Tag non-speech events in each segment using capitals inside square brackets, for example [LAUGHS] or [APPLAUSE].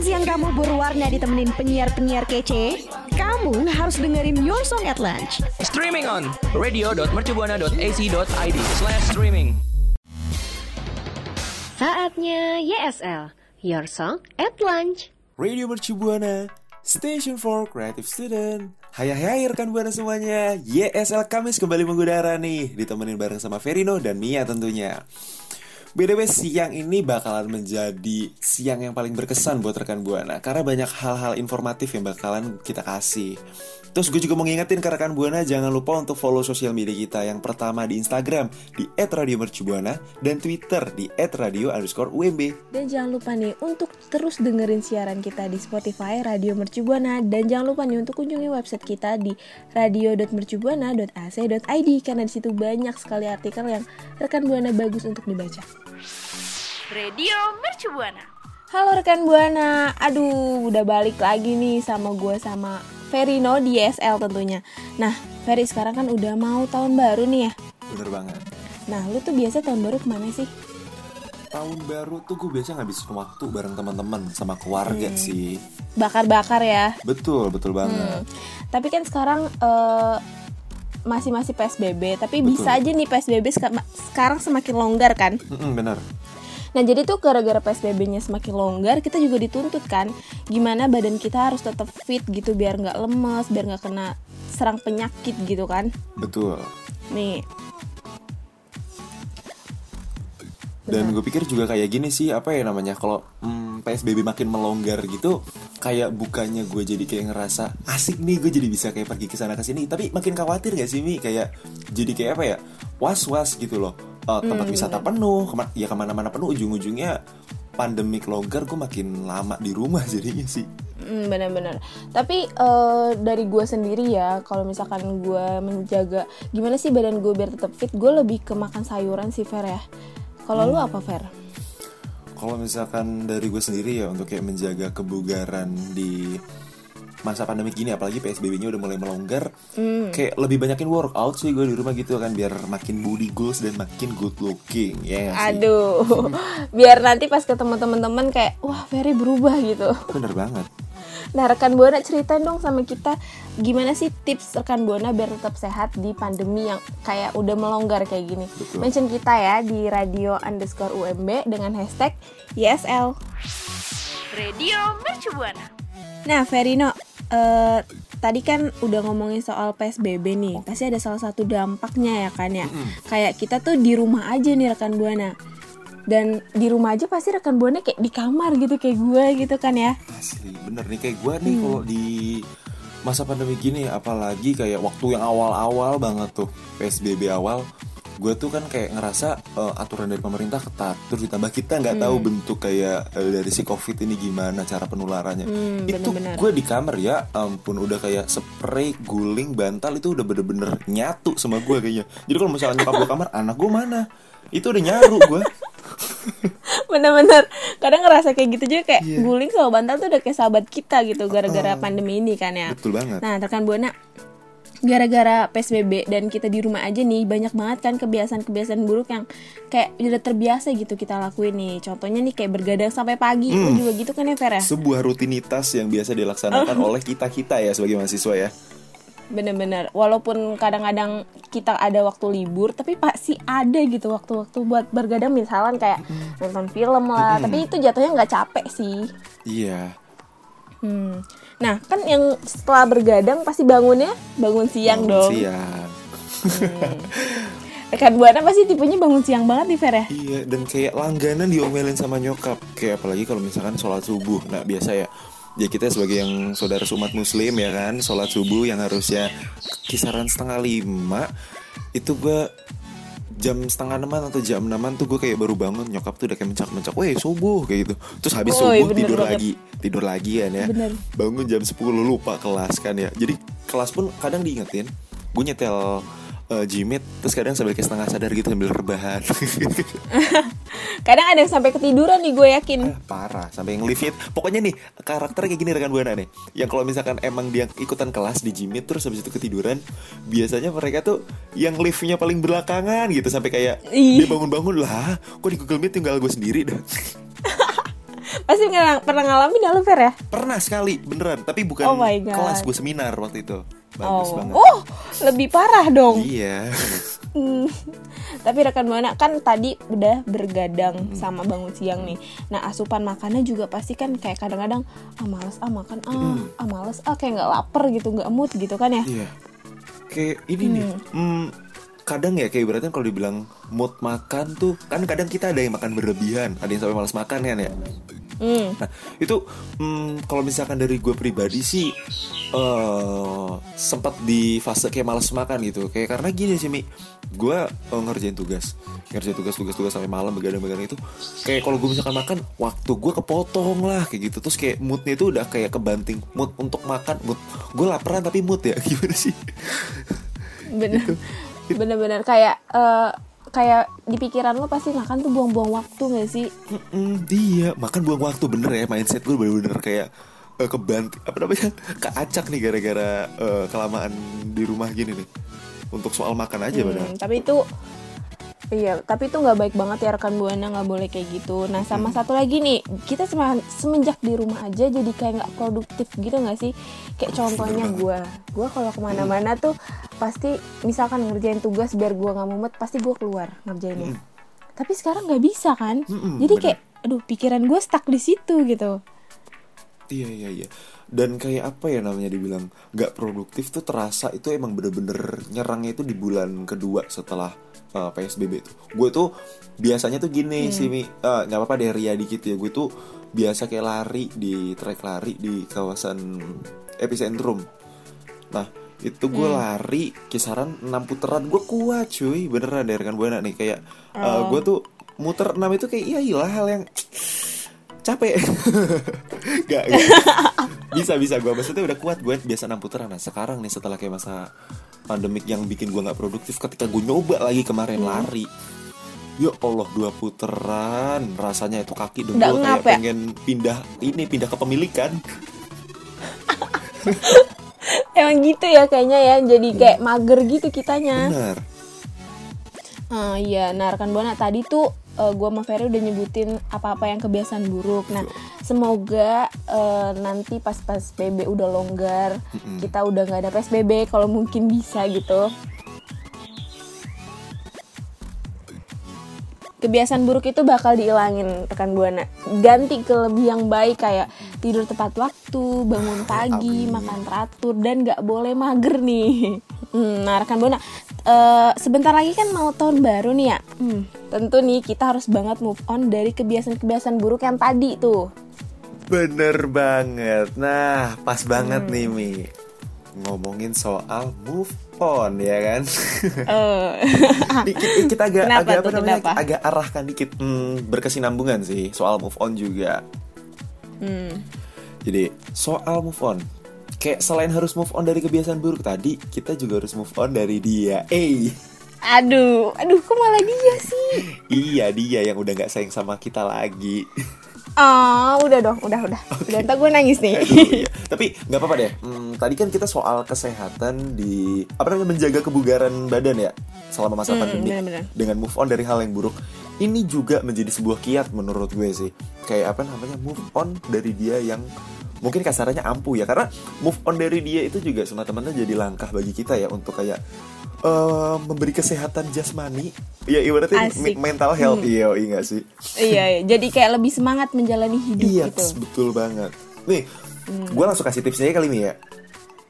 makan siang kamu berwarna ditemenin penyiar-penyiar kece? Kamu harus dengerin Your Song at Lunch. Streaming on radio.mercubuana.ac.id slash streaming. Saatnya YSL, Your Song at Lunch. Radio Mercu Buana, Station for Creative Student. Hai hai hai rekan Buana semuanya, YSL Kamis kembali mengudara nih, ditemenin bareng sama Verino dan Mia tentunya. BTW siang ini bakalan menjadi siang yang paling berkesan buat rekan Buana Karena banyak hal-hal informatif yang bakalan kita kasih Terus gue juga mau ngingetin ke rekan Buana jangan lupa untuk follow sosial media kita Yang pertama di Instagram di @radiomercubuana dan Twitter di @radio_umb. Dan jangan lupa nih untuk terus dengerin siaran kita di Spotify Radio Mercubuana dan jangan lupa nih untuk kunjungi website kita di radio.mercubuana.ac.id karena di situ banyak sekali artikel yang rekan Buana bagus untuk dibaca. Radio Mercubuana. Halo rekan Buana, aduh udah balik lagi nih sama gue sama Verino di SL tentunya. Nah, Ferry sekarang kan udah mau tahun baru nih ya. Bener banget Nah, lu tuh biasa tahun baru ke mana sih? Tahun baru tuh gue biasa ngabisin waktu bareng teman-teman sama keluarga sih Bakar-bakar ya. Betul, betul banget Hmm. Tapi kan sekarang eh, masih masih PSBB, tapi Betul. bisa aja nih PSBB seka- sekarang semakin longgar kan. Bener Nah jadi tuh gara-gara PSBB-nya semakin longgar, kita juga dituntut kan, gimana badan kita harus tetap fit gitu biar nggak lemes, biar nggak kena serang penyakit gitu kan. Betul Nih. Dan gue pikir juga kayak gini sih apa ya namanya kalau hmm, PSBB makin melonggar gitu kayak bukannya gue jadi kayak ngerasa asik nih gue jadi bisa kayak pergi ke sana ke sini. Tapi makin khawatir gak sih mi? Kayak jadi kayak apa ya? Was was gitu loh. Eh, tempat wisata penuh kema- ya ke mana-mana penuh. Ujung-ujungnya pandemik longgar gue makin lama di rumah [LAUGHS] jadinya sih. Hmm, benar-benar. Tapi eh, dari gue sendiri ya, kalau misalkan gue menjaga gimana sih badan gue biar tetap fit, gue lebih ke makan sayuran sih Fer ya. Kalau lu apa Fer? Kalau misalkan dari gue sendiri ya untuk kayak menjaga kebugaran di masa pandemi gini apalagi PSBB-nya udah mulai melonggar kayak lebih banyakin workout sih gue di rumah gitu kan biar makin body goals dan makin good looking ya sih? Aduh, [LAUGHS] biar nanti pas ketemu teman-teman kayak wah Ferry berubah gitu. bener banget Nah rekan buana ceritain dong sama kita gimana sih tips rekan buana biar tetap sehat di pandemi yang kayak udah melonggar kayak gini. Betul. Mention kita ya di radio underscore UMB dengan hashtag YSL. Radio Mercubuana. Nah, Verino, eh, tadi kan udah ngomongin soal PSBB nih. Pasti ada salah satu dampaknya ya kan ya. Kayak kita tuh di rumah aja nih rekan buana. Dan di rumah aja pasti rekan buana kayak di kamar gitu kayak gue gitu kan ya. asli bener nih kayak gue nih kalau di masa pandemi gini apalagi kayak waktu yang awal-awal banget tuh PSBB awal gue tuh kan kayak ngerasa eh, aturan dari pemerintah ketat terus ditambah kita nggak tahu bentuk kayak eh, dari si covid ini gimana cara penularannya. Hmm, itu gue di kamar ya ampun udah kayak spray guling bantal itu udah bener-bener nyatu sama gue kayaknya. Jadi kalau misalnya nyokap gue kamar anak gue mana? Itu udah nyaru gue [LAUGHS] Bener-bener. Kadang ngerasa kayak gitu juga kayak Iya. guling sama bantal tuh udah kayak sahabat kita gitu gara-gara pandemi ini kan ya. betul banget Nah, rekan buana gara-gara PSBB dan kita di rumah aja nih banyak banget kan kebiasaan-kebiasaan buruk yang kayak udah terbiasa gitu kita lakuin nih. Contohnya nih kayak bergadang sampai pagi. Lu juga gitu kan ya Fer ya? sebuah rutinitas yang biasa dilaksanakan oleh kita kita ya sebagai mahasiswa ya Bener-bener. Walaupun kadang-kadang kita ada waktu libur, tapi pasti ada gitu waktu-waktu buat bergadang misalkan kayak nonton film lah. Tapi itu jatuhnya nggak capek sih. iya Hmm. Nah, kan yang setelah bergadang pasti bangunnya bangun siang Bangun dong. siang Rekan Buana pasti tipenya bangun siang banget nih Fer ya. Iya dan kayak langganan diomelin sama nyokap Kayak apalagi kalau misalkan sholat subuh Nah biasa ya Ya kita sebagai yang saudara umat muslim ya kan Sholat subuh yang harusnya kisaran setengah lima Itu gue jam setengah enaman atau jam enaman tuh gue kayak baru bangun nyokap tuh udah kayak mencak-mencak Weh subuh kayak gitu Terus habis subuh tidur banget. lagi Tidur lagi kan ya Bener. Bangun jam 10 lupa kelas kan ya Jadi kelas pun kadang diingetin Gue nyetel eh, Jimit Terus kadang sambil kayak setengah sadar gitu sambil rebahan [LAUGHS] Kadang ada yang sampai ketiduran nih gue yakin. Ah, parah sampai yang lift pokoknya nih karakter kayak gini rekan buana nih yang kalau misalkan emang dia ikutan kelas di Jimit terus habis itu ketiduran biasanya mereka tuh yang liftnya paling belakangan gitu sampai kayak Ih. dia bangun-bangun lah kok di Google Meet tinggal gue sendiri dah [LAUGHS] Pasti pernah ngalamin ya lu Fer ya? Pernah sekali, beneran. Tapi bukan Oh kelas gue seminar waktu itu. Bagus oh. banget. Oh, lebih parah dong. Iya. Hmm. Tapi rekan buana kan tadi udah bergadang Hmm. sama bangun siang nih. Nah asupan makannya juga pasti kan kayak kadang-kadang ah males ah makan ah Hmm. ah males ah kayak nggak lapar gitu nggak mood gitu kan ya. Iya. Kayak ini nih. hmm, kadang ya kayak berarti kalau dibilang mood makan tuh kan kadang kita ada yang makan berlebihan, ada yang sampai malas makan kan ya. Hmm. Nah itu hmm, kalau misalkan dari gue pribadi sih eh sempat di fase kayak malas makan gitu. Kayak karena gini sih mi. Gue eh, ngerjain tugas. Ngerjain tugas tugas tugas sampai malam begadang begadang itu. Kayak kalau gue misalkan makan waktu gue kepotong lah kayak gitu. Terus kayak moodnya itu udah kayak kebanting. Mood untuk makan mood. Gue laparan tapi mood ya [LAUGHS] gimana sih? Bener. Bener-bener kayak eh, kayak di pikiran lo pasti makan tuh buang-buang waktu gak sih? Mm-mm, iya makan buang waktu bener ya mindset gue bener-bener kayak eh, kebanting apa namanya [LAUGHS] keacak nih gara-gara eh, kelamaan di rumah gini nih untuk soal makan aja padahal Hmm, tapi itu iya tapi itu nggak baik banget ya rekan buana nggak boleh kayak gitu. Nah sama satu lagi nih kita semenjak di rumah aja jadi kayak nggak produktif gitu nggak sih? Kayak contohnya gue gue kalau ke mana-mana tuh pasti misalkan ngerjain tugas biar gue nggak mumet pasti gue keluar ngerjainnya. Tapi sekarang nggak bisa kan? Mm-mm, jadi bener. kayak aduh pikiran gue stuck di situ gitu. Iya iya iya. Dan kayak apa ya namanya dibilang nggak produktif tuh terasa itu emang bener-bener nyerangnya itu di bulan kedua setelah uh, PSBB tuh. Gue tuh biasanya tuh gini sih Mi, Eh, nggak apa-apa deh ria dikit ya. Gue tuh biasa kayak lari di trek lari di kawasan epicentrum. Nah itu gue lari kisaran 6 putaran. Gue kuat cuy. Beneran deh rekan buana nih. Kayak uh, gue tuh muter 6 itu kayak iya iyalah hal yang capek. [LAUGHS] Gak, gak. [LAUGHS] bisa bisa. Gue maksudnya udah kuat. Gue biasa 6 putaran. Nah sekarang nih setelah kayak masa pandemik yang bikin gue nggak produktif ketika gue nyoba lagi kemarin lari ya Allah dua putaran. Rasanya itu kaki dengkul kayak ya? pengen pindah ini pindah kepemilikan [LAUGHS] emang gitu ya kayaknya ya. Jadi kayak mager gitu kitanya. Benar. Ah iya, nah rekan buana tadi tuh gue sama Ferry udah nyebutin apa-apa yang kebiasaan buruk. Nah, semoga eh, nanti pas pas PSBB udah longgar, kita udah nggak ada PSBB kalau mungkin bisa gitu. Kebiasaan buruk itu bakal dihilangin rekan buana. Ganti ke lebih yang baik kayak tidur tepat waktu, bangun pagi, Amin. makan teratur dan nggak boleh mager nih. [LAUGHS] Hmm, nah rekan buana, eh, sebentar lagi kan mau tahun baru nih ya. Hmm, tentu nih kita harus banget move on dari kebiasaan-kebiasaan buruk yang tadi tuh. Bener banget. Nah, pas banget Hmm. nih Mi. Ngomongin soal move on ya kan. Eh, [LAUGHS] dikit kita agak Kenapa agak apa namanya? kenapa? Agak arahkan dikit hmm, berkesinambungan sih soal move on juga. hmm. Jadi, soal move on. Kayak selain harus move on dari kebiasaan buruk tadi, kita juga harus move on dari dia. Eh, Aduh, aduh kok malah dia sih? [LAUGHS] iya dia yang udah nggak sayang sama kita lagi. [LAUGHS] Ah, udah dong, udah udah. Udah ntar gue nangis nih. [LAUGHS] Aduh, iya. Tapi nggak apa-apa deh. Hmm, tadi kan kita soal kesehatan di apa namanya menjaga kebugaran badan ya selama masa Hmm, pandemi benar-benar. dengan move on dari hal yang buruk. Ini juga menjadi sebuah kiat menurut gue sih. Kayak apa namanya move on dari dia yang mungkin kasarannya ampuh ya karena move on dari dia itu juga semata-mata jadi langkah bagi kita ya untuk kayak eh, memberi kesehatan jasmani ya ibaratnya Asik. me- mental health iya iya nggak sih iya, iya, jadi kayak lebih semangat menjalani hidup Iya, gitu. betul banget. Nih, gue langsung kasih tipsnya aja kali nih ya.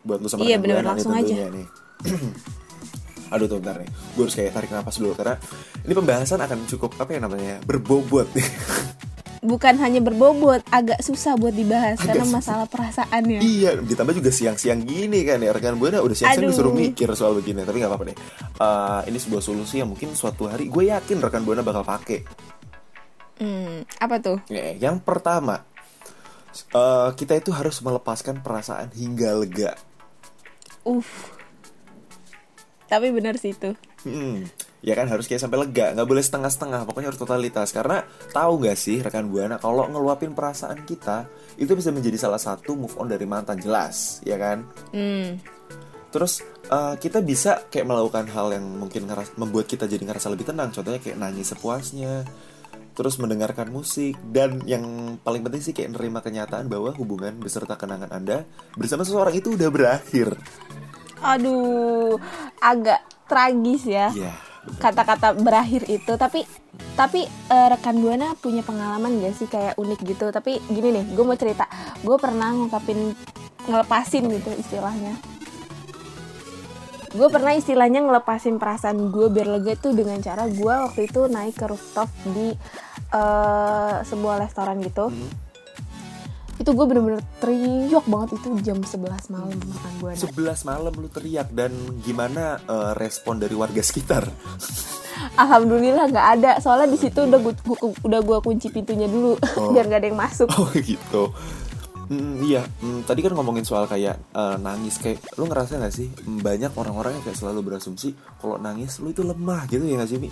Buat lu sama Iya, bener-bener Buana nih langsung aja. tentunya nih. [CLEARS THROAT] Aduh tuh bentar nih Gue harus kayak tarik nafas dulu Karena ini pembahasan akan cukup Apa ya namanya Berbobot nih [LAUGHS] Bukan hanya berbobot, agak susah buat dibahas Agak karena susah. masalah perasaan ya. Iya Ditambah juga siang-siang gini kan ya Rekan Buana udah siang-siang Aduh. disuruh mikir soal begini Tapi gak apa-apa deh Eh, Ini sebuah solusi yang mungkin suatu hari Gue yakin rekan Buana bakal pakai Hmm, apa tuh? Nih, Yang pertama eh, Kita itu harus melepaskan perasaan hingga lega Uff. Tapi benar sih itu. Hmm, ya kan harus kayak sampai lega, nggak boleh setengah-setengah, pokoknya harus totalitas. Karena tahu nggak sih rekan buana, kalau ngeluapin perasaan kita itu bisa menjadi salah satu move on dari mantan jelas, ya kan? Hmm. Terus eh, kita bisa kayak melakukan hal yang mungkin ngeras- membuat kita jadi ngerasa lebih tenang. Contohnya kayak nangis sepuasnya, terus mendengarkan musik dan yang paling penting sih kayak nerima kenyataan bahwa hubungan beserta kenangan anda bersama seseorang itu udah berakhir Aduh, agak tragis ya. ya Kata-kata berakhir itu, tapi tapi eh, rekan buana punya pengalaman gak sih kayak unik gitu. Tapi gini nih, gue mau cerita. Gue pernah ngungkapin ngelepasin gitu istilahnya. Gue pernah istilahnya ngelepasin perasaan gue biar lega itu dengan cara gue waktu itu naik ke rooftop di eh, sebuah restoran gitu. Itu gue bener-bener teriak banget itu jam 11 malam makan buana. 11 malam lu teriak dan gimana eh, respon dari warga sekitar [LAUGHS] Alhamdulillah nggak ada soalnya di situ udah gua, gua- udah gua kunci pintunya dulu [LAUGHS] Oh. biar nggak ada yang masuk. [LAUGHS] Oh gitu. Hmm, iya, Hmm, tadi kan ngomongin soal kayak eh, nangis kayak lu ngerasa gak sih hmm, banyak orang-orang yang kayak selalu berasumsi kalau nangis lu itu lemah gitu ya gak sih Mi?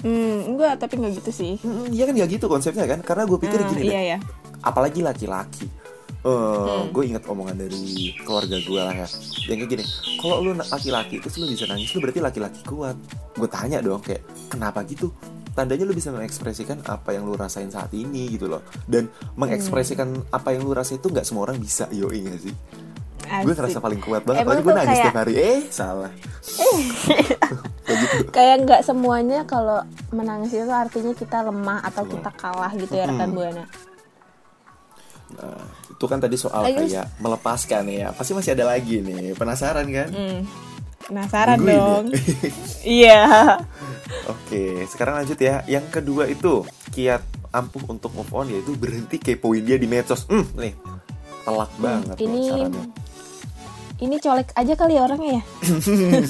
Hmm, enggak tapi nggak gitu sih. Hmm, Iya kan gak gitu konsepnya kan? Karena gue pikir Ah, gini iya deh, ya. Apalagi laki-laki. Eh, gue inget omongan dari keluarga gue lah ya. Yang kayak gini kalau lu laki-laki terus lu bisa nangis lu berarti laki-laki kuat. Gue tanya dong kayak kenapa gitu? Tandanya lu bisa mengekspresikan apa yang lu rasain saat ini gitu loh. Dan mengekspresikan apa yang lu rasain itu nggak semua orang bisa yo gak sih? Gue ngerasa paling kuat banget Emang gue nangis kayak- tiap hari. Eh salah. [LAUGHS] Kayak gitu. Kayak nggak semuanya kalau menangis itu artinya kita lemah atau kita kalah gitu ya rekan buana. Nah, itu kan tadi soal Terus- kayak melepaskan ya pasti masih ada lagi nih penasaran kan Hmm. Penasaran ya? dong. [LAUGHS] Iya. Oke, sekarang lanjut ya. Yang kedua itu kiat ampuh untuk move on yaitu berhenti kepoin dia di medsos. Hmm, nih telak banget nih ini sarannya. ini colek aja kali ya orangnya ya.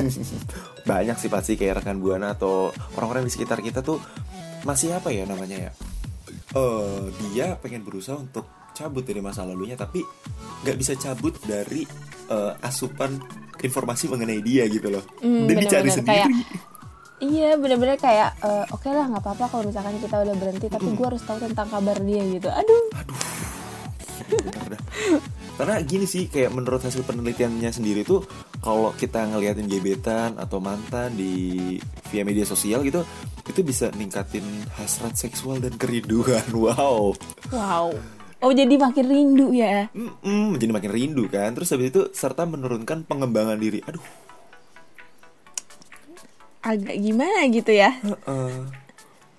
[LAUGHS] Banyak sih pasti kayak rekan buana atau orang-orang di sekitar kita tuh masih apa ya namanya ya? Eh, dia pengen berusaha untuk cabut dari masa lalunya tapi nggak bisa cabut dari eh, asupan informasi mengenai dia gitu loh. Hmm, Dan dicari sendiri. kayak Iya bener-bener kayak eh, oke lah nggak apa-apa kalau misalkan kita udah berhenti tapi gue harus tahu tentang kabar dia gitu. Aduh. Dah. Karena gini sih kayak menurut hasil penelitiannya sendiri tuh kalau kita ngeliatin gebetan atau mantan di via media sosial gitu itu bisa ningkatin hasrat seksual dan kerinduan. [LAUGHS] Wow. Wow. Oh jadi makin rindu ya. Mm-mm, jadi makin rindu kan. Terus habis itu serta menurunkan pengembangan diri. Aduh. Agak gimana gitu ya. Heeh.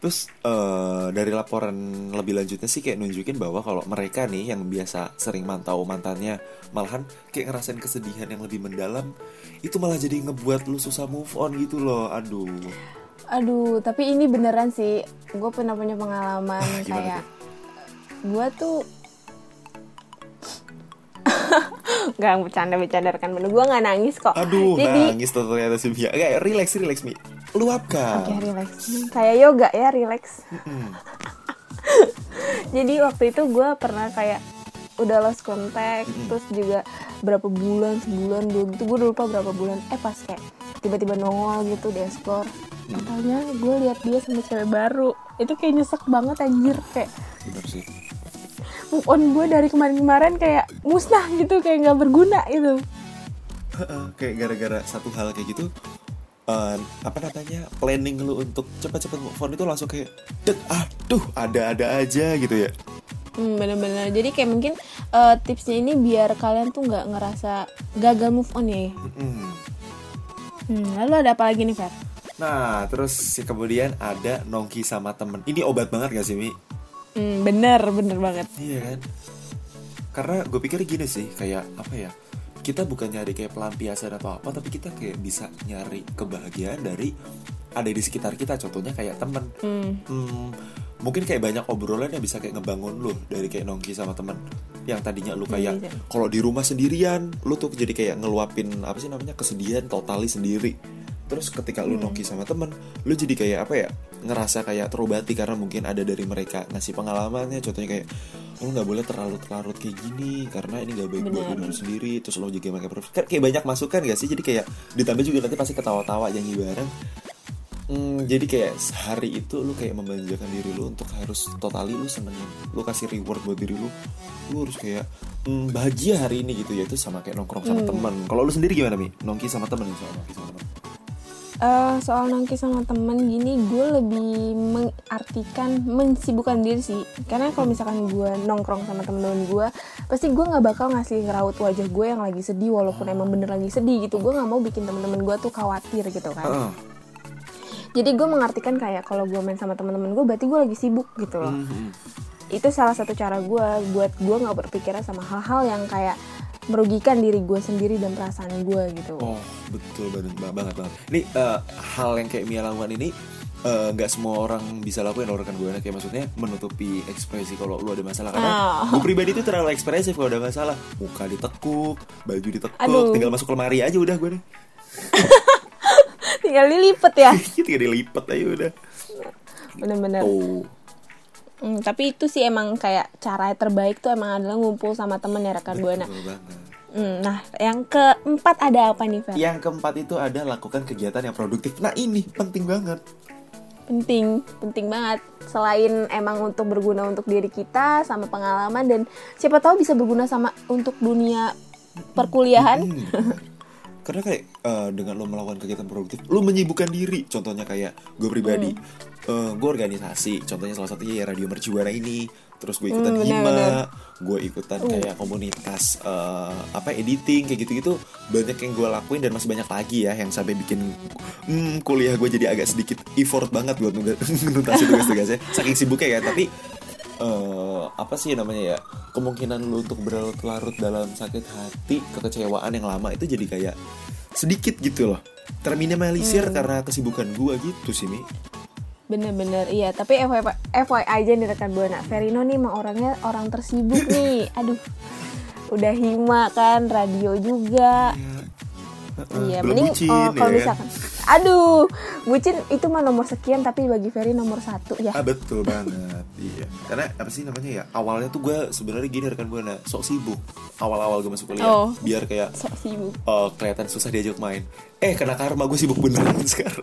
Terus eh, dari laporan lebih lanjutnya sih kayak nunjukin bahwa kalau mereka nih yang biasa sering mantau mantannya malahan kayak ngerasain kesedihan yang lebih mendalam itu malah jadi ngebuat lu susah move on gitu loh. Aduh. Aduh, tapi ini beneran sih. Gue pernah punya pengalaman Ah, kayak gue tuh [LAUGHS] Gak bercanda-bercanda rekan bener. Gue gak nangis kok. Aduh, Jadi nangis tuh ternyata si Mia. Kayak relax, relax Mi. Luapkan. Oke relax. Kayak yoga ya relax. [LAUGHS] Jadi waktu itu gue pernah kayak Udah lost contact Terus juga berapa bulan Sebulan dua gitu Gue lupa berapa bulan. Eh pas kayak tiba-tiba nongol gitu di explore. Katanya gue lihat dia sama cewek baru. Itu kayak nyesek banget anjir Kayak Bener sih. Move on gue dari kemarin-kemarin kayak musnah gitu Kayak nggak berguna gitu Heeh, kayak gara-gara satu hal kayak gitu eh, apa namanya planning lu untuk cepat-cepat move on itu langsung kayak dek aduh ada-ada aja gitu ya Hmm, bener-bener. Jadi kayak mungkin eh, tipsnya ini biar kalian tuh nggak ngerasa gagal move on ya. Mm-mm. Hmm, lalu ada apa lagi nih, Fer? Nah, terus si kemudian ada nongki sama temen. Ini obat banget gak sih, Mi? Hmm, bener, bener banget. Iya kan? Karena gue pikir gini sih, kayak apa ya? Kita bukan nyari kayak pelampiasan atau apa, tapi kita kayak bisa nyari kebahagiaan dari ada di sekitar kita. Contohnya kayak temen. Hmm, Hmm, mungkin kayak banyak obrolan yang bisa kayak ngebangun lu dari kayak nongki sama temen yang tadinya lu kayak Iya. kalau di rumah sendirian lu tuh jadi kayak ngeluapin apa sih namanya kesedihan totali sendiri terus ketika lu nongki sama temen lu jadi kayak apa ya ngerasa kayak terobati karena mungkin ada dari mereka ngasih pengalamannya. Contohnya kayak lu nggak boleh terlalu terlarut kayak gini karena ini gak baik buat Benar. diri lu sendiri. Terus lo juga pakai prof kan kayak banyak masukan gak sih? Jadi kayak ditambah juga nanti pasti ketawa-tawa nyanyi bareng. Hmm, jadi kayak sehari itu lu kayak memanjakan diri lu untuk harus totali lu senengin lu kasih reward buat diri lu. Lu harus kayak hmm, bahagia hari ini gitu ya. Itu sama kayak nongkrong sama teman kalau lu sendiri gimana mi? Nongki sama temen nongki sama temen Eh, soal nongki sama temen gini gue lebih mengartikan mensibukkan diri sih karena kalau misalkan gue nongkrong sama temen-temen gue pasti gue nggak bakal ngasih raut wajah gue yang lagi sedih walaupun emang bener lagi sedih gitu gue nggak mau bikin temen-temen gue tuh khawatir gitu kan Heeh. jadi gue mengartikan kayak kalau gue main sama temen-temen gue berarti gue lagi sibuk gitu loh Mhm. itu salah satu cara gue buat gue nggak berpikiran sama hal-hal yang kayak merugikan diri gue sendiri dan perasaan gue gitu. Oh betul banget banget banget. Ini eh, hal yang kayak Mia lakukan ini eh, nggak semua orang bisa lakuin loh rekan gue kayak maksudnya menutupi ekspresi kalau lu ada masalah. Karena Oh. gue pribadi tuh terlalu ekspresif kalau ada masalah. Muka ditekuk baju ditekuk Aduh. tinggal masuk lemari aja udah gue [LAUGHS] nih tinggal dilipet ya? [LAUGHS] Tinggal dilipet aja udah. Bener-bener. Tuh Hmm, tapi itu sih emang kayak cara terbaik tuh emang adalah ngumpul sama temen ya rekan buana. Hmm, nah yang keempat ada apa nih Fer? yang keempat itu ada lakukan kegiatan yang produktif nah ini penting banget Penting, penting banget. Selain emang untuk berguna untuk diri kita sama pengalaman dan siapa tahu bisa berguna sama untuk dunia perkuliahan. Hmm. Karena kayak eh, dengan lo melakukan kegiatan produktif, lo menyibukkan diri. Contohnya kayak gue pribadi, Hmm. eh, gue organisasi. Contohnya salah satunya ya Radio Mercubuana ini. Terus gue ikutan Hmm, hima, gue ikutan kayak komunitas eh, apa editing kayak gitu-gitu. Banyak yang gue lakuin dan masih banyak lagi ya yang sampai bikin hmm, kuliah gue jadi agak sedikit effort banget buat nuntas- [LAUGHS] nuntasin tugas-tugasnya. Saking sibuknya ya, tapi eh apa sih namanya ya kemungkinan lu untuk berlarut-larut dalam sakit hati kekecewaan yang lama itu jadi kayak sedikit gitu loh terminimalisir Hmm. karena kesibukan gua gitu sih Mi Bener-bener iya. Tapi FYI, FYI aja nih rekan buana. Verino nih emang orangnya orang tersibuk nih. [LAUGHS] Aduh, udah hima kan, radio juga. Heeh, Iya, belum mending bucin, oh, kalau ya kan? misalkan, aduh, bucin itu mah nomor sekian tapi bagi Ferry nomor satu ya. ah betul banget [LAUGHS] iya karena apa sih namanya ya awalnya tuh gua sebenarnya gini rekan buana sok sibuk awal-awal gue masuk kuliah Oh. biar kayak Sok sibuk. eh, kelihatan susah diajak main eh kena karma gue sibuk beneran [LAUGHS] sekarang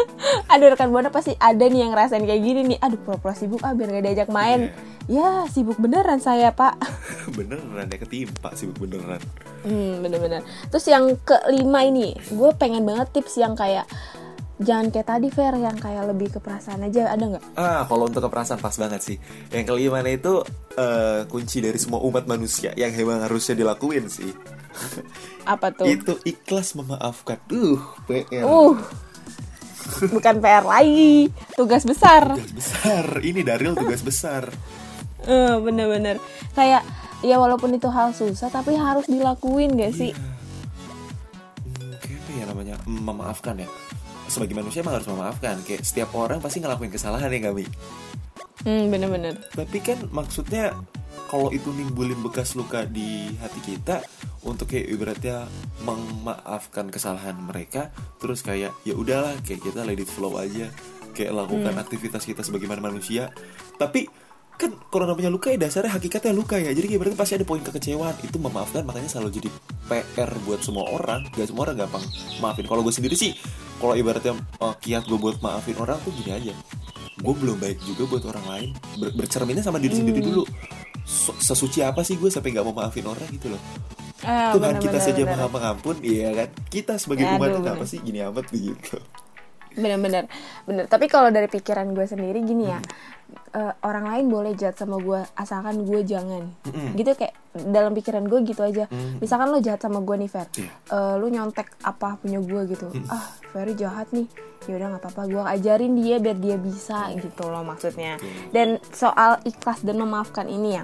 [LAUGHS] Aduh rekan buana pasti ada nih yang ngerasain kayak gini nih. Aduh pura-pura sibuk ah biar gak diajak main. Iya. Ya sibuk beneran saya pak. [LAUGHS] beneran ya ketimpa sibuk beneran Hmm bener-bener. Terus yang kelima ini, gue pengen banget tips yang kayak jangan kayak tadi Fer yang kayak lebih ke perasaan aja ada nggak? Ah, kalau untuk keperasaan pas banget sih. Yang kelima itu eh, kunci dari semua umat manusia yang emang harusnya dilakuin sih. Apa tuh? [LAUGHS] itu ikhlas memaafkan. Uh, PR. Uh, bukan PR lagi, tugas besar. Tugas besar. Ini Daril tugas besar. Eh, bener-bener kayak ya walaupun itu hal susah tapi harus dilakuin gak sih? Hmm, kayak apa ya namanya? Hmm, Memaafkan ya. Sebagai manusia emang harus memaafkan. Kayak setiap orang pasti ngelakuin kesalahan ya kami. Hmm bener-bener. Tapi kan maksudnya kalau itu nimbulin bekas luka di hati kita untuk kayak ibaratnya memaafkan kesalahan mereka terus kayak ya udahlah kayak kita let it flow aja. Kayak lakukan aktivitas kita sebagaimana manusia. Tapi kan kalau namanya luka ya dasarnya hakikatnya luka ya. Jadi kayak berarti pasti ada poin kekecewaan. Itu memaafkan makanya selalu jadi PR buat semua orang. Gak semua orang gampang maafin. Kalau gue sendiri sih kalau ibaratnya uh, kiat gue buat maafin orang tuh gini aja. Gue belum baik juga buat orang lain. Ber- bercerminnya sama diri sendiri dulu sesuci apa sih gue sampai nggak mau maafin orang gitu loh. Ah, Tuhan kita bener-bener, saja bener. maha pengampun iya kan? Kita sebagai bener. kenapa sih gini amat gitu? Bener-bener bener tapi kalau dari pikiran gue sendiri gini ya eh, orang lain boleh jahat sama gue asalkan gue jangan. Gitu kayak dalam pikiran gue gitu aja. Misalkan lo jahat sama gue nih Fer. Iya. Eh, lo nyontek apa punya gue gitu. Ah Ferry jahat nih. Yaudah nggak apa-apa. Gue ajarin dia biar dia bisa gitu loh maksudnya. Dan soal ikhlas dan memaafkan ini ya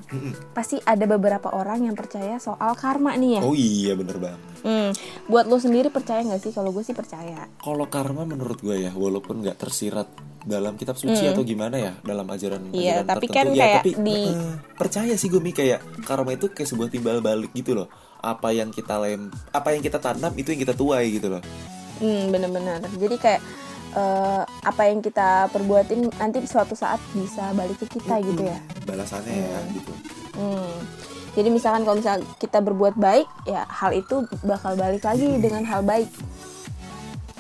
pasti ada beberapa orang yang percaya soal karma nih ya. Oh iya bener banget. Hmm, buat lo sendiri percaya nggak sih? Kalau gue sih percaya. Kalau karma menurut gue ya walaupun nggak tersirat dalam kitab suci atau gimana ya dalam ajaran Hmm. Iya, ajaran tapi tertentu. kan Ya, kayak tapi, di- eh, percaya sih gue Mi kayak karma itu kayak sebuah timbal balik gitu loh apa yang kita lem apa yang kita tanam itu yang kita tuai gitu loh Hmm, bener-bener. Jadi kayak eh, apa yang kita perbuatin nanti suatu saat bisa balik ke kita gitu ya. balasannya ya gitu Hmm. Jadi misalkan kalau misal kita berbuat baik, ya hal itu bakal balik lagi dengan hal baik.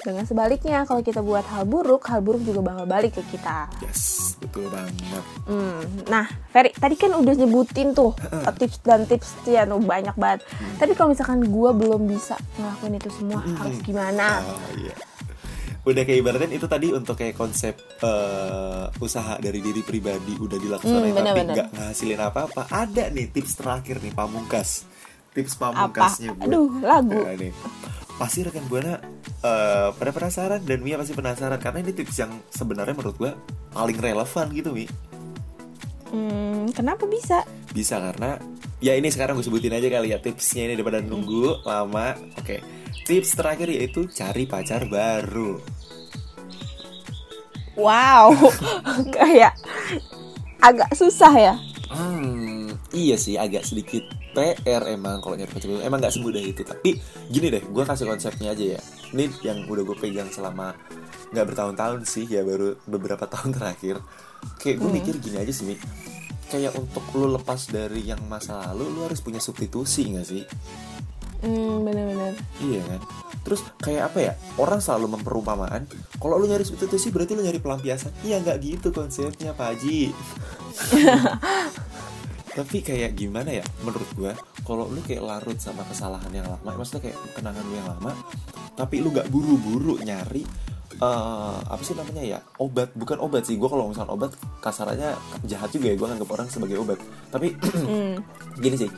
Dengan sebaliknya, kalau kita buat hal buruk, hal buruk juga bakal balik ke kita. Yes, betul banget. Hmm, Nah, Ferry, tadi kan udah nyebutin tuh uh, tips dan tips ya, tuh banyak banget. Tapi kalau misalkan gue belum bisa ngelakuin itu semua, harus gimana? Ah, iya. Udah kayak ibaratnya itu tadi untuk kayak konsep eh, usaha dari diri pribadi udah dilaksanain Hmm, tapi bener-bener. nggak ngasilin apa-apa. Ada nih tips terakhir nih pamungkas. Tips pamungkasnya buat Aduh, lagu. Nah, nih. Pasti rekan buana eh, pada penasaran dan Mia pasti penasaran karena ini tips yang sebenarnya menurut gua paling relevan gitu Mi. Hmm, kenapa bisa? Bisa karena ya ini sekarang gue sebutin aja kali ya tipsnya ini daripada nunggu lama. Oke. Tips terakhir yaitu cari pacar baru. Wow, [LAUGHS] kayak agak susah ya. Hmm, iya sih agak sedikit PR emang kalau nyari pacar baru. Emang nggak semudah itu. Tapi gini deh, gue kasih konsepnya aja ya. Ini yang udah gue pegang selama nggak bertahun-tahun sih ya baru beberapa [LAUGHS] tahun terakhir. Kayak gue mikir gini aja sih, Mi. Kayak untuk lu lepas dari yang masa lalu, lu harus punya substitusi nggak sih? Hmm, bener-bener. Iya kan? Terus kayak apa ya? Orang selalu memperumpamaan Kalau lu nyari substitusi berarti lu nyari pelampiasan Iya nggak gitu konsepnya Pak Haji [LAUGHS] Tapi kayak gimana ya Menurut gua Kalau lu kayak larut sama kesalahan yang lama Maksudnya kayak kenangan lu yang lama Tapi lu nggak buru-buru nyari eh apa sih namanya ya obat. Bukan obat sih gue kalau misalnya obat kasarannya jahat juga ya gue nganggap orang sebagai obat. Tapi gini sih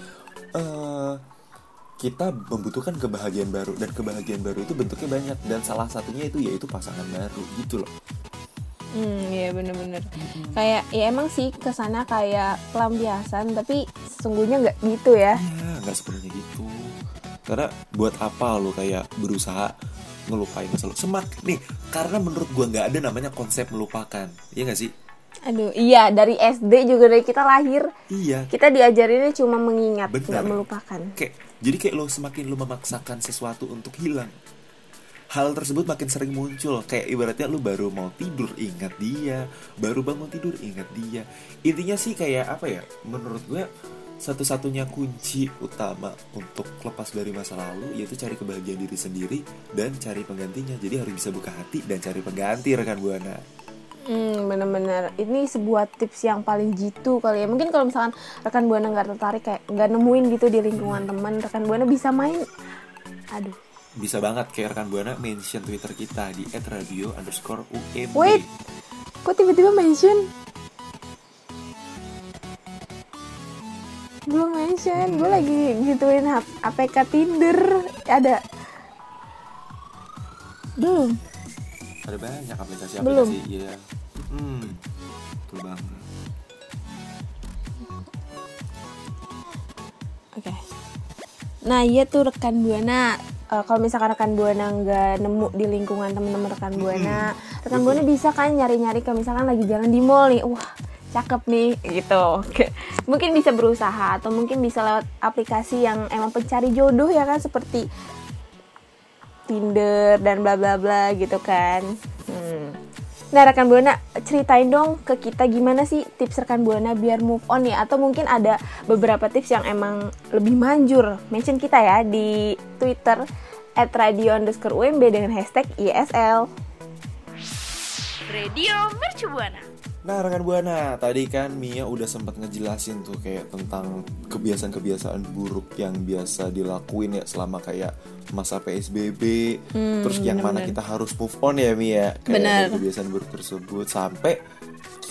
eh kita membutuhkan kebahagiaan baru dan kebahagiaan baru itu bentuknya banyak dan salah satunya itu yaitu pasangan baru gitu loh Hmm, iya bener-bener. Kayak ya emang sih ke sana kayak pelampiasan, tapi sesungguhnya nggak gitu ya. Iya nggak sepenuhnya gitu. Karena buat apa lo kayak berusaha ngelupain masa lalu semak nih karena menurut gua nggak ada namanya konsep melupakan. Iya nggak sih? Aduh, iya dari SD juga dari kita lahir. Iya. Kita diajarinnya cuma mengingat, nggak melupakan. kayak jadi kayak lo semakin lo memaksakan sesuatu untuk hilang hal tersebut makin sering muncul. Kayak ibaratnya lo baru mau tidur ingat dia. Baru bangun tidur ingat dia. Intinya sih kayak apa ya? Menurut gue satu-satunya kunci utama untuk lepas dari masa lalu yaitu cari kebahagiaan diri sendiri dan cari penggantinya. Jadi harus bisa buka hati dan cari pengganti rekan buana. Hmm, bener-bener. Ini sebuah tips yang paling jitu kali ya. Mungkin kalau misalkan rekan buana nggak tertarik kayak nggak nemuin gitu di lingkungan teman, rekan buana bisa main. Aduh, bisa banget kayak rekan buana mention twitter kita di @radio underscore umb Wait. kok tiba-tiba mention? Belum mention. Gue lagi gituin APK Tinder. Ada. Belum. ada banyak aplikasi Belum. aplikasi iya hmm betul banget Oke. Nah iya tuh rekan buana. Eh, kalau misalkan rekan buana nggak nemu di lingkungan teman-teman rekan buana, rekan buana bisa kan nyari-nyari ke misalkan lagi jalan di mall nih, wah cakep nih gitu. Oke. Mungkin bisa berusaha atau mungkin bisa lewat aplikasi yang emang pencari jodoh ya kan seperti Tinder dan bla bla bla gitu kan. Hmm. Nah rekan buana ceritain dong ke kita gimana sih tips rekan buana biar move on ya atau mungkin ada beberapa tips yang emang lebih manjur mention kita ya di Twitter at radio underscore UMB dengan hashtag ISL. Radio Mercu Buana. Nah rekan buana, tadi kan Mia udah sempat ngejelasin tuh kayak tentang kebiasaan-kebiasaan buruk yang biasa dilakuin ya selama kayak masa PSBB. Terus yang mana kita harus move on ya Mia, kayak Bener. kebiasaan buruk tersebut sampai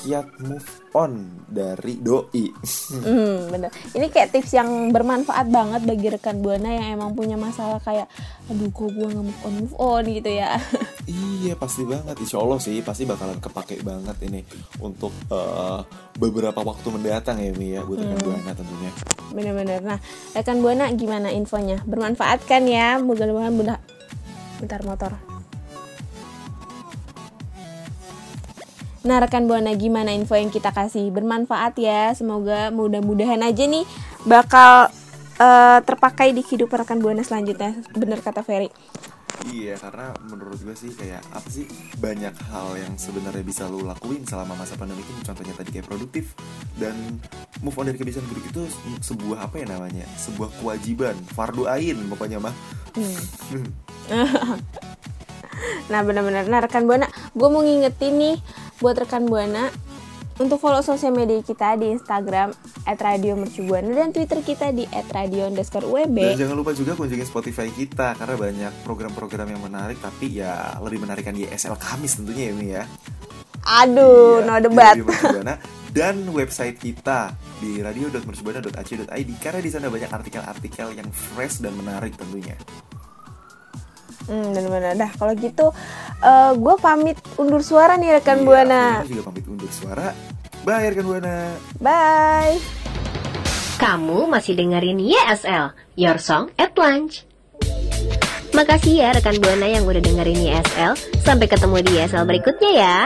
kiat move on dari doi. Hmm, bener. Ini kayak tips yang bermanfaat banget bagi rekan buana yang emang punya masalah kayak, aduh kok gue nggak move on move on gitu ya. [LAUGHS] Iya pasti banget, insya Allah sih pasti bakalan kepake banget ini untuk eh, beberapa waktu mendatang ya Mi ya buat rekan buana tentunya. Bener-bener. Nah, rekan buana gimana infonya? Bermanfaat kan ya? Mudah-mudahan bunda. Bentar motor. Nah, rekan buana gimana info yang kita kasih? Bermanfaat ya. Semoga mudah-mudahan aja nih bakal eh, terpakai di kehidupan rekan buana selanjutnya. Bener kata Ferry. Iya karena menurut gue sih kayak apa sih banyak hal yang sebenarnya bisa lo lakuin selama masa pandemi ini contohnya tadi kayak produktif dan move on dari kebiasaan buruk itu sebuah apa ya namanya sebuah kewajiban fardu ain pokoknya mah [LAUGHS] Nah benar-benar. Nah rekan buana, gue mau ngingetin nih buat rekan buana untuk follow sosial media kita di Instagram @radiomercubuana dan Twitter kita di @radio underscore Dan jangan lupa juga kunjungi Spotify kita karena banyak program-program yang menarik tapi ya lebih menarikan YSL Kamis tentunya ya Mi ya. Aduh, Iya, no debat. [LAUGHS] Dan website kita di radio.mercubuana.ac.id karena di sana banyak artikel-artikel yang fresh dan menarik tentunya. Hmm, benar-benar. Dah kalau gitu, gue pamit undur suara nih rekan Iya, buana. Firino juga pamit undur suara. Bye rekan buana. Bye. Kamu masih dengerin YSL, Your Song at Lunch. Makasih ya rekan Buana yang udah dengerin YSL. Sampai ketemu di YSL berikutnya ya.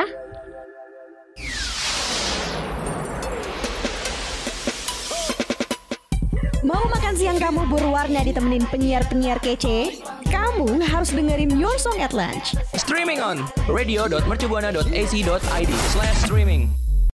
Mau makan siang kamu berwarna ditemenin penyiar-penyiar kece? Kamu harus dengerin Your Song at Lunch. Streaming on radio.mercubuana.ac.id slash streaming.